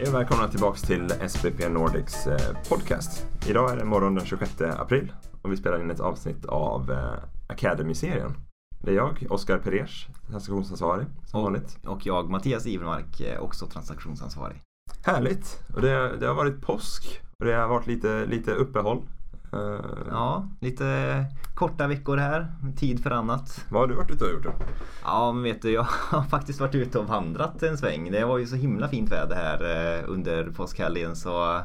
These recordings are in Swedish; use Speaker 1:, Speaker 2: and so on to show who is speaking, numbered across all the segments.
Speaker 1: Hej och välkomna tillbaks till SPP Nordics eh, podcast. Idag är det morgon den 26 april och vi spelar in ett avsnitt av eh, Academy-serien. Det är jag, Oskar Perers, transaktionsansvarig som vanligt.
Speaker 2: Och jag, Mattias Ivenmark, eh, också transaktionsansvarig.
Speaker 1: Härligt! Och det, det har varit påsk och det har varit lite, lite uppehåll.
Speaker 2: Uh, ja, lite korta veckor här. Tid för annat.
Speaker 1: Vad har du varit ute och gjort då?
Speaker 2: Ja, men vet du, jag har faktiskt varit ute och vandrat en sväng. Det var ju så himla fint väder här uh, under påskhelgen så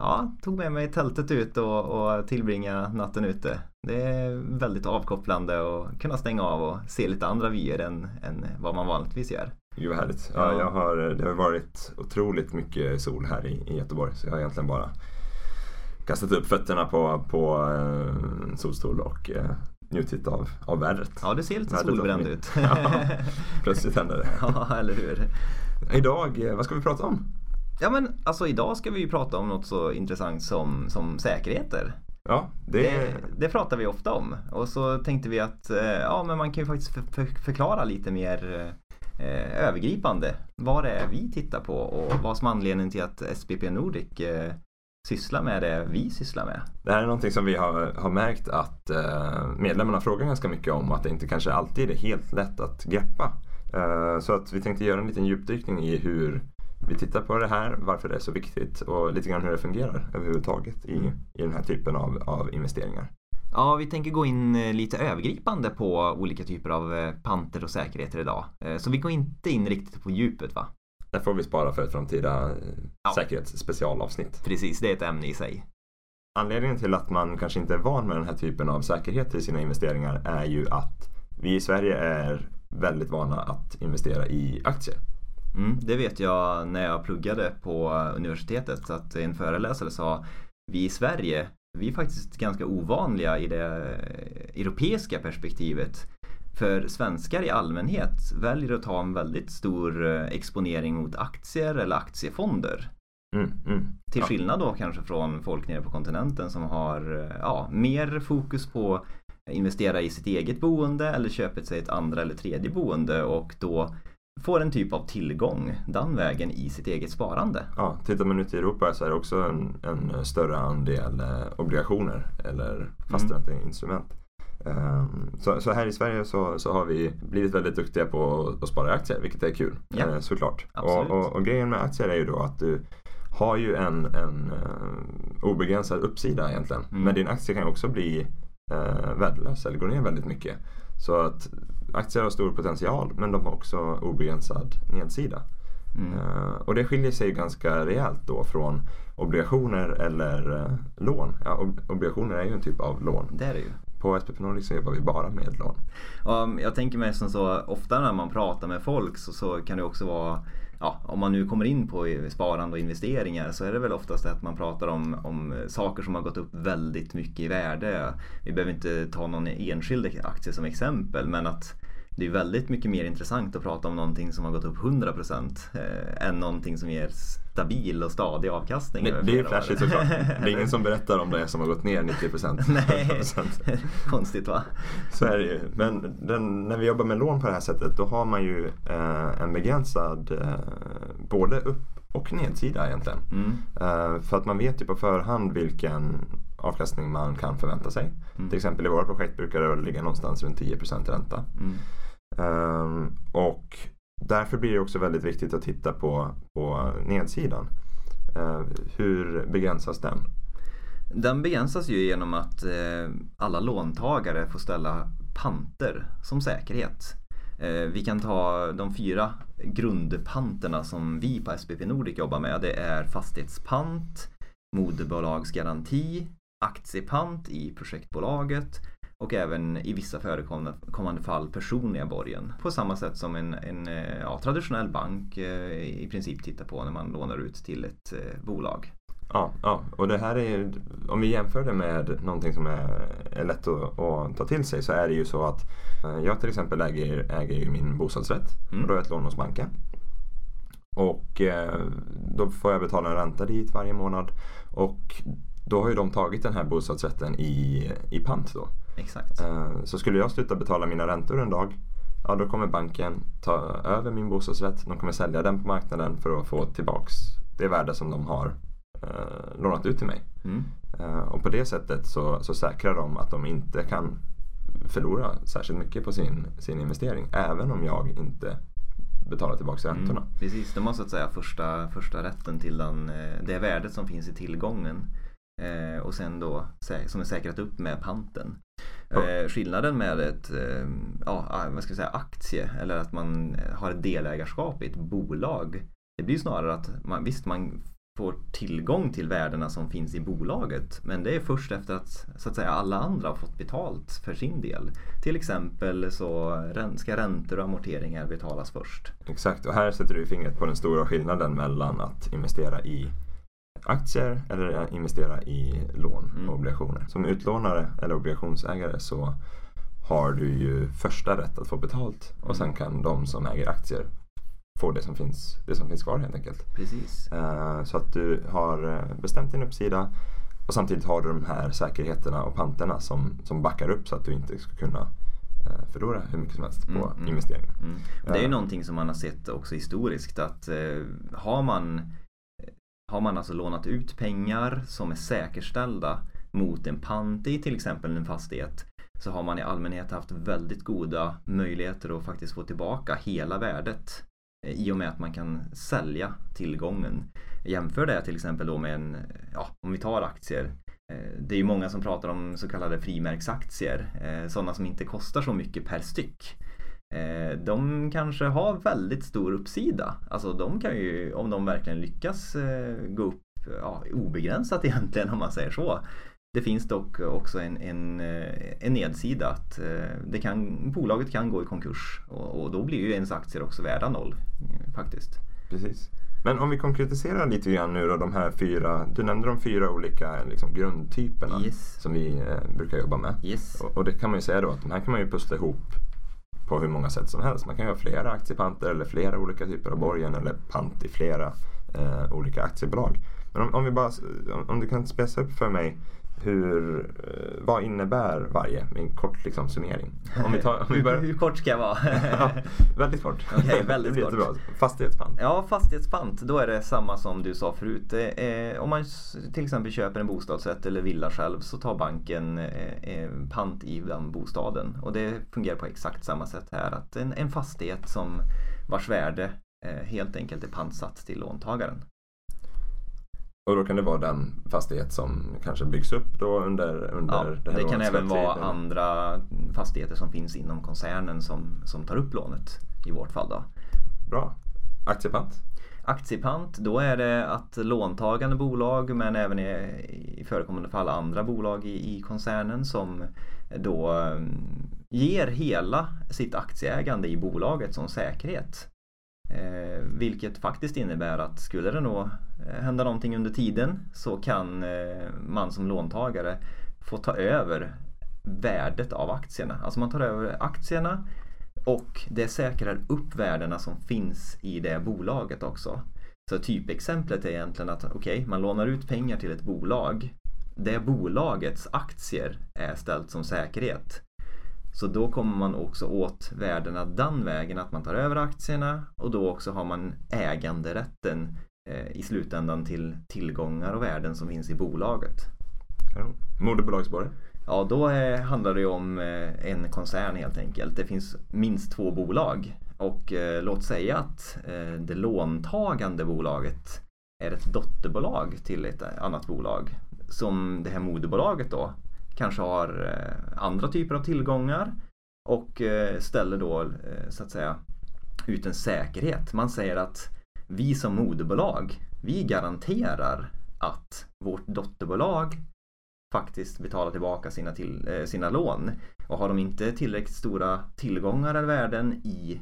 Speaker 2: ja, tog med mig tältet ut och, och tillbringa natten ute. Det är väldigt avkopplande att kunna stänga av och se lite andra vyer än, än vad man vanligtvis gör.
Speaker 1: Gud vad härligt. Ja, jag har, det har varit otroligt mycket sol här i, i Göteborg så jag har egentligen bara kastat upp fötterna på, på en eh, solstol och eh, njutit av, av vädret.
Speaker 2: Ja, du ser lite solbränd ut.
Speaker 1: ja, plötsligt händer det.
Speaker 2: ja, eller hur.
Speaker 1: Idag, eh, vad ska vi prata om?
Speaker 2: Ja, men alltså idag ska vi ju prata om något så intressant som, som säkerheter.
Speaker 1: Ja,
Speaker 2: det... det... Det, pratar vi ofta om. Och så tänkte vi att ja, men man kan ju faktiskt för, förklara lite mer eh, övergripande vad det är vi tittar på och vad som är anledningen till att SPP Nordic eh, syssla med det vi sysslar med.
Speaker 1: Det här är någonting som vi har, har märkt att eh, medlemmarna frågar ganska mycket om att det inte kanske alltid är helt lätt att greppa. Eh, så att vi tänkte göra en liten djupdykning i hur vi tittar på det här, varför det är så viktigt och lite grann hur det fungerar överhuvudtaget i, i den här typen av, av investeringar.
Speaker 2: Ja, vi tänker gå in eh, lite övergripande på olika typer av eh, panter och säkerheter idag. Eh, så vi går inte in riktigt på djupet va?
Speaker 1: Det får vi spara för ett framtida ja. säkerhetsspecialavsnitt.
Speaker 2: Precis, det är ett ämne i sig.
Speaker 1: Anledningen till att man kanske inte är van med den här typen av säkerhet i sina investeringar är ju att vi i Sverige är väldigt vana att investera i aktier.
Speaker 2: Mm, det vet jag när jag pluggade på universitetet att en föreläsare sa vi i Sverige, vi är faktiskt ganska ovanliga i det europeiska perspektivet. För svenskar i allmänhet väljer att ta en väldigt stor eh, exponering mot aktier eller aktiefonder. Mm, mm, Till skillnad då kanske från folk nere på kontinenten som har eh, ja, mer fokus på att investera i sitt eget boende eller köpa sig ett andra eller tredje boende och då får en typ av tillgång den vägen i sitt eget sparande.
Speaker 1: Ja, tittar man ut i Europa så är det också en, en större andel eh, obligationer eller fastställda mm. instrument. Ehm, så, så, här i Sverige så, så, har vi blivit väldigt duktiga på att spara i aktier, vilket är kul ja. Eh, såklart. Och, och, och, grejen med aktier är ju då att du har ju en, en uh, obegränsad uppsida egentligen. Mm. Men din aktie kan också bli uh, värdelös eller gå ner väldigt mycket. Så att aktier har stor potential men de har också obegränsad nedsida. Mm. Uh, och det skiljer sig ganska rejält då från obligationer eller uh, lån. Ja, ob obligationer är ju en typ av lån.
Speaker 2: Det är det ju
Speaker 1: på SPP Nordic så jobbar vi bara med lån.
Speaker 2: Ja, jag tänker mig som så, ofta när man pratar med folk så, så kan det också vara Ja, om man nu kommer in på sparande och investeringar så är det väl oftast att man pratar om, om saker som har gått upp väldigt mycket i värde. Vi behöver inte ta någon enskild aktie som exempel men att det är väldigt mycket mer intressant att prata om någonting som har gått upp 100% eh, än någonting som ger stabil och stadig avkastning.
Speaker 1: Det, det är flashigt såklart. Det är ingen som berättar om det som har gått ner 90%.
Speaker 2: Nej, konstigt va?
Speaker 1: Så är det ju. Men den, när vi jobbar med lån på det här sättet då har man ju eh, en begränsad eh, både upp och nedsida egentligen. Mm. Uh, för att man vet ju på förhand vilken avkastning man kan förvänta sig. Mm. Till exempel i våra projekt brukar det ligga någonstans runt 10% ränta. Mm. Um, och därför blir det också väldigt viktigt att titta på, på nedsidan. Uh, hur begränsas den?
Speaker 2: Den begränsas ju genom att eh, alla låntagare får ställa panter som säkerhet. Eh, vi kan ta de fyra grundpanterna som vi på SPP Nordic jobbar med. Det är fastighetspant, moderbolagsgaranti, aktiepant i projektbolaget och även i vissa förekommande fall personliga borgen. På samma sätt som en, en eh, ja, traditionell bank eh, i princip tittar på när man lånar ut till ett eh, bolag.
Speaker 1: Ja, ja, och det här är om vi jämför det med någonting som är, är lätt att, att, ta till sig så är det ju så att jag till exempel äger, äger ju min bostadsrätt mm. och då har jag ett lån hos banken. Och då får jag betala en ränta dit varje månad och då har ju de tagit den här bostadsrätten i, i pant då.
Speaker 2: Exakt.
Speaker 1: Eh, så skulle jag sluta betala mina räntor en dag Ja då kommer banken ta över min bostadsrätt. De kommer sälja den på marknaden för att få tillbaks det värde som de har eh, lånat ut till mig.
Speaker 2: Mm.
Speaker 1: Eh, och på det sättet så, så säkrar de att de inte kan förlora särskilt mycket på sin, sin investering. Även om jag inte betalar tillbaka räntorna.
Speaker 2: Mm, precis, de har så att säga första, första rätten till den, eh, det värdet som finns i tillgången. Eh, och sen då som är säkrat upp med panten. Eh, skillnaden med ett eh, ja, ah, vad ska jag säga, aktie eller att man har ett delägarskap i ett bolag. Det blir snarare att man, visst man får tillgång till värdena som finns i bolaget. Men det är först efter att, så att säga, alla andra har fått betalt för sin del. Till exempel så ska räntor och amorteringar betalas först.
Speaker 1: Exakt, och här sätter du fingret på den stora skillnaden mellan att investera i aktier eller investera i lån och mm. obligationer. Som utlånare eller obligationsägare så har du ju första rätt att få betalt och sen kan de som äger aktier få det som finns, det som finns kvar helt enkelt.
Speaker 2: Precis.
Speaker 1: Uh, så att du har eh, bestämt din uppsida och samtidigt har du de här säkerheterna och panterna som, som backar upp så att du inte ska kunna uh, förlora hur mycket som helst på mm, mm. investeringen.
Speaker 2: Mm. Det är ju någonting som man har sett också historiskt att har man har man alltså lånat ut pengar som är säkerställda mot en pant i till exempel en fastighet så har man i allmänhet haft väldigt goda möjligheter att faktiskt få tillbaka hela värdet eh, i och med att man kan sälja tillgången. Jämför det till exempel då med en, ja, om vi tar aktier. Eh, det är ju många som pratar om så kallade frimärksaktier, eh, sådana som inte kostar så mycket per styck. Eh, de kanske har väldigt stor uppsida. Alltså de kan ju, om de verkligen lyckas eh, gå upp ja, obegränsat egentligen om man säger så. Det finns dock också en, en, eh, en nedsida att det kan, bolaget kan gå i konkurs och, och då blir ju ens aktier också värda noll faktiskt.
Speaker 1: Precis. Men om vi konkretiserar lite grann nu då de här fyra, du nämnde de fyra olika liksom, grundtyperna
Speaker 2: yes.
Speaker 1: som vi eh, brukar jobba med.
Speaker 2: Yes.
Speaker 1: Och, och, det kan man ju säga då att de här kan man ju pussla ihop på hur många sätt som helst. Man kan ju ha flera aktiepanter eller flera olika typer av borgen eller pant i flera eh, olika aktiebolag. Men om, om, vi bara, om du kan spesa upp för mig hur, eh, vad innebär varje? Med en kort liksom, summering.
Speaker 2: Om vi tar, om vi börjar... hur, kort ska jag vara?
Speaker 1: ja, väldigt kort.
Speaker 2: Okay, väldigt
Speaker 1: det blir kort. Fastighetspant.
Speaker 2: Ja, fastighetspant. Då är det samma som du sa förut. Är, om man till exempel köper en bostadsrätt eller villa själv så tar banken eh, pant i den bostaden. Och det fungerar på exakt samma sätt här. Att en, en fastighet som vars värde eh, helt enkelt är pantsatt till låntagaren.
Speaker 1: Och då kan det vara den fastighet som kanske byggs upp då under, under
Speaker 2: ja, det här Det kan även vara andra fastigheter som finns inom koncernen som, som tar upp lånet i vårt fall. Då.
Speaker 1: Bra. Aktiepant?
Speaker 2: Aktiepant, då är det att låntagande bolag men även i, i förekommande fall andra bolag i, i koncernen som då mm, ger hela sitt aktieägande i bolaget som säkerhet. Eh, vilket faktiskt innebär att skulle det då eh, hända någonting under tiden så kan eh, man som låntagare få ta över värdet av aktierna. Alltså man tar över aktierna och det säkrar upp värdena som finns i det bolaget också. Så typexemplet är egentligen att okej, okay, man lånar ut pengar till ett bolag. Det bolagets aktier är ställt som säkerhet. Så då kommer man också åt värdena den vägen att man tar över aktierna och då också har man äganderätten eh, i slutändan till tillgångar och värden som finns i bolaget.
Speaker 1: Moderbolagsborgen?
Speaker 2: Ja, då är, handlar det om eh, en koncern helt enkelt. Det finns minst två bolag och eh, låt säga att eh, det låntagande bolaget är ett dotterbolag till ett annat bolag som det här moderbolaget då kanske har eh, andra typer av tillgångar och eh, ställer då eh, så att säga ut en säkerhet. Man säger att vi som moderbolag, vi garanterar att vårt dotterbolag faktiskt betalar tillbaka sina, till, sina lån. Och har de inte tillräckligt stora tillgångar eller värden i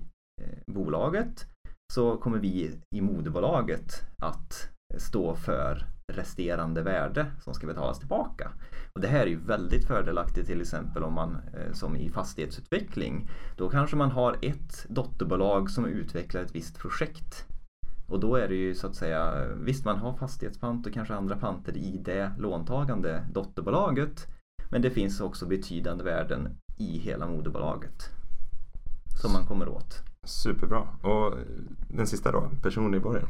Speaker 2: bolaget så kommer vi i moderbolaget att stå för resterande värde som ska betalas tillbaka. Och det här är ju väldigt fördelaktigt till exempel om man eh, som i fastighetsutveckling. Då kanske man har ett dotterbolag som utvecklar ett visst projekt. Och då är det ju så att säga, visst man har fastighetspant och kanske andra panter i det låntagande dotterbolaget. Men det finns också betydande värden i hela moderbolaget. Som man kommer åt.
Speaker 1: Superbra. Och den sista då, personlig borgen?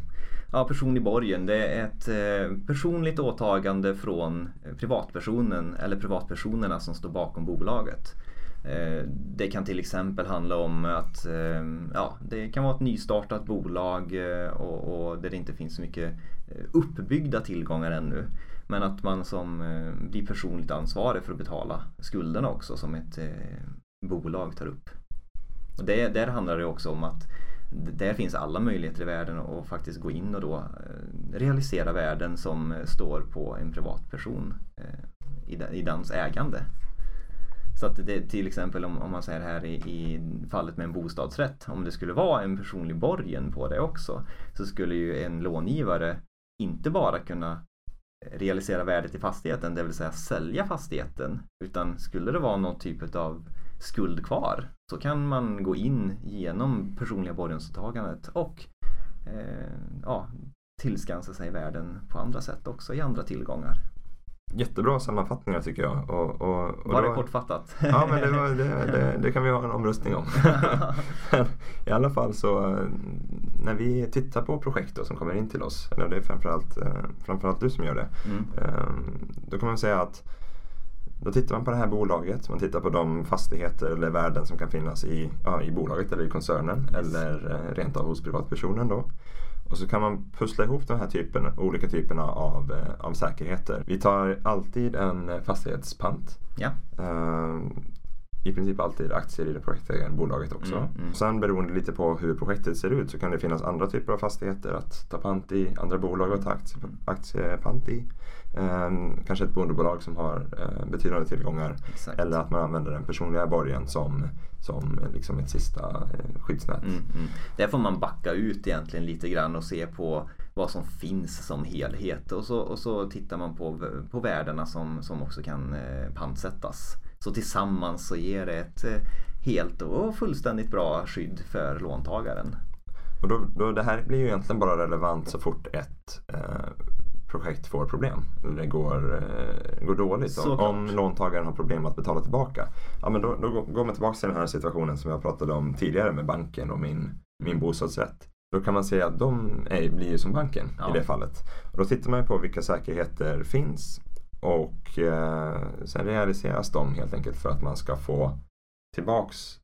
Speaker 2: Ja, personlig borgen. Det är ett eh, personligt åtagande från eh, privatpersonen eller privatpersonerna som står bakom bolaget. Eh, det kan till exempel handla om att ja, det kan vara ett nystartat bolag och, och där det inte finns så mycket uppbyggda tillgångar ännu. Men att man som blir personligt ansvarig för att betala skulderna också som ett bolag tar upp. Och det, där handlar det också om att där finns alla möjligheter i världen att faktiskt gå in och då eh, realisera värden som eh, står på en privatperson eh, i dens ägande. Så att det till exempel om, om man säger här i, i, fallet med en bostadsrätt, om det skulle vara en personlig borgen på det också, så skulle ju en långivare inte bara kunna realisera värdet i fastigheten, det vill säga sälja fastigheten, utan skulle det vara någon typ av skuld kvar så kan man gå in genom personliga borgensåtagandet och eh, ja, tillskansa sig värden på andra sätt också i andra tillgångar.
Speaker 1: Jättebra sammanfattningar tycker jag. Och, och,
Speaker 2: och var det kortfattat?
Speaker 1: Ja, men det, var, det, det, det, kan vi ha en omröstning om. I alla fall så när vi tittar på projekt då, som kommer in till oss, eller det är framförallt, eh, framförallt du som gör det. Mm. Ehm, då kan man säga att då tittar man på det här bolaget, man tittar på de fastigheter eller värden som kan finnas i, ja, i bolaget eller i koncernen yes. eller eh, rent av hos privatpersonen. Då. Och så kan man pussla ihop de här typen, olika typerna av, eh, av säkerheter. Vi tar alltid en eh, fastighetspant.
Speaker 2: Ja.
Speaker 1: Uh, I princip alltid aktier i det projektägande bolaget också. Mm, mm. Sen beroende lite på hur projektet ser ut så kan det finnas andra typer av fastigheter att ta pant i. Andra bolag att ta aktie, aktiepant i. Um, kanske ett bondebolag som har uh, betydande tillgångar. Exakt. Eller att man använder den personliga borgen som som liksom ett sista eh, skyddsnät. Mm, mm.
Speaker 2: Där får man backa ut egentligen lite grann och se på vad som finns som helhet och så, och så tittar man på, på värdena som, som också kan eh, pantsättas. Så tillsammans så ger det ett eh, helt och fullständigt bra skydd för låntagaren.
Speaker 1: Och då, då, det här blir ju egentligen bara relevant så fort ett eh, projekt får problem eller det går, eh, går dåligt. Om, om låntagaren har problem att betala tillbaka. Ja, men då, då går man tillbaka till den här situationen som jag pratade om tidigare med banken och min, min bostadsrätt. Då kan man säga att de är, blir ju som banken ja. i det fallet. Och då tittar man på vilka säkerheter finns och eh, sen realiseras de helt enkelt för att man ska få tillbaks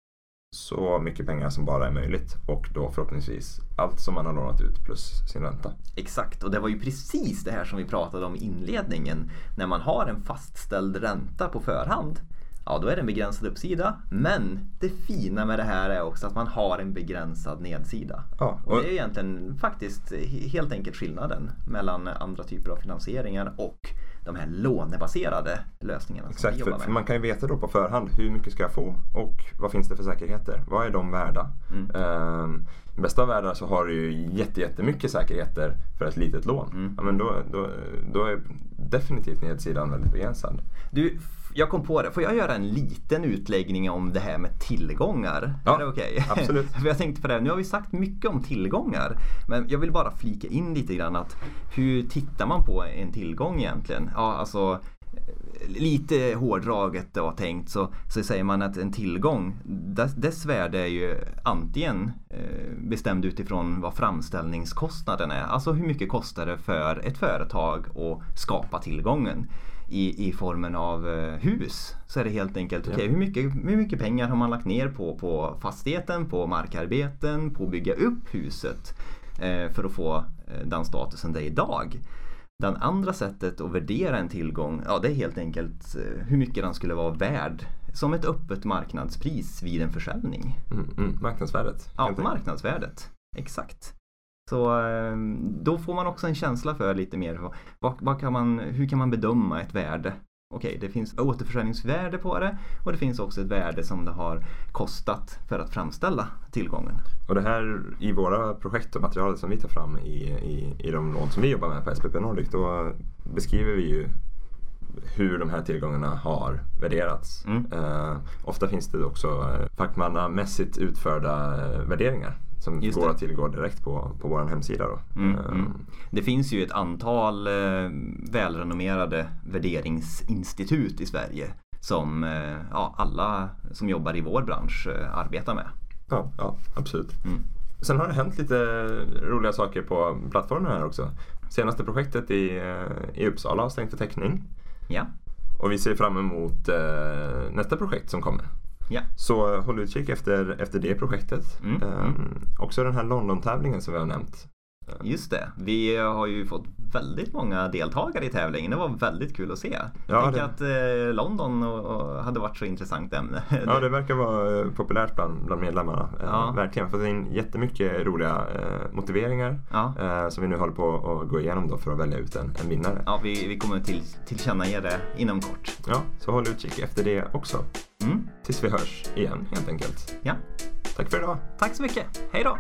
Speaker 1: så mycket pengar som bara är möjligt och då förhoppningsvis allt som man har lånat ut plus sin ränta.
Speaker 2: Exakt, och det var ju precis det här som vi pratade om i inledningen. När man har en fastställd ränta på förhand, ja då är det en begränsad uppsida. Men det fina med det här är också att man har en begränsad nedsida. Ja, och... och det är egentligen faktiskt helt enkelt skillnaden mellan andra typer av finansieringar och de här lånebaserade lösningarna.
Speaker 1: Exakt, för, för, man kan ju veta då på förhand hur mycket ska jag få och vad finns det för säkerheter? Vad är de värda? Mm. I bästa av världar så har du ju jättemycket säkerheter för ett litet lån. Mm. Ja, men då, då, då är definitivt nedsidan väldigt begränsad.
Speaker 2: Du, jag kom på det. Får jag göra en liten utläggning om det här med tillgångar?
Speaker 1: Ja,
Speaker 2: är det okej?
Speaker 1: Okay? Absolut.
Speaker 2: För jag tänkte på det, nu har vi sagt mycket om tillgångar. Men jag vill bara flika in lite grann att hur tittar man på en tillgång egentligen? Ja, alltså lite hårdraget då tänkt så, så säger man att en tillgång, dess, dess värde är ju antingen eh, bestämd utifrån vad framställningskostnaden är. Alltså hur mycket kostar det för ett företag att skapa tillgången i, i formen av eh, hus. Så är det helt enkelt, okej okay, hur, mycket, hur mycket pengar har man lagt ner på, på fastigheten, på markarbeten, på att bygga upp huset eh, för att få eh, den statusen det är idag. Det andra sättet att värdera en tillgång, ja det är helt enkelt hur mycket den skulle vara värd som ett öppet marknadspris vid en försäljning.
Speaker 1: Mm, mm, marknadsvärdet.
Speaker 2: Ja, marknadsvärdet. Exakt. Så ehm, då får man också en känsla för lite mer vad, vad kan man, hur kan man bedöma ett värde? Okej, det finns återförsäljningsvärde på det och det finns också ett värde som det har kostat för att framställa tillgången.
Speaker 1: Och det här i våra projekt och materialet som vi tar fram i, i, i de lån som vi jobbar med på SPP Nordic då beskriver vi ju hur de här tillgångarna har värderats. Mm. Uh, ofta finns det också fackmannamässigt utförda värderingar som Just går det. att tillgå direkt på, på vår hemsida. Då. Mm,
Speaker 2: mm. Ehm. Det finns ju ett antal eh, välrenommerade värderingsinstitut i Sverige som eh, ja, alla som jobbar i vår bransch eh, arbetar med.
Speaker 1: Ja, ja absolut.
Speaker 2: Mm.
Speaker 1: Sen har det hänt lite roliga saker på plattformen här också. Senaste projektet i, i Uppsala har stängt för täckning.
Speaker 2: Ja.
Speaker 1: Och vi ser fram emot nästa projekt som kommer.
Speaker 2: Ja.
Speaker 1: Så håll utkik efter, efter det projektet.
Speaker 2: Mm,
Speaker 1: Ehm, Också den här London-tävlingen som vi har nämnt.
Speaker 2: Just det. Vi har ju fått väldigt många deltagare i tävlingen. Det var väldigt kul att se.
Speaker 1: Ja,
Speaker 2: Jag tänker
Speaker 1: det-
Speaker 2: att eh, London och, och hade varit så intressant ämne.
Speaker 1: Ja, det verkar vara eh, populärt bland, bland medlemmarna. Eh,
Speaker 2: Ja.
Speaker 1: Verkligen. Fått in jättemycket roliga eh, motiveringar
Speaker 2: Ja.
Speaker 1: eh, som vi nu håller på att gå igenom då för att välja ut en, en vinnare.
Speaker 2: Ja, vi, vi kommer till, tillkännage det inom kort.
Speaker 1: Ja, så håll utkik efter det också.
Speaker 2: Mm.
Speaker 1: Tills vi hörs igen helt enkelt.
Speaker 2: Ja.
Speaker 1: Tack för idag.
Speaker 2: Tack så mycket. Hej då!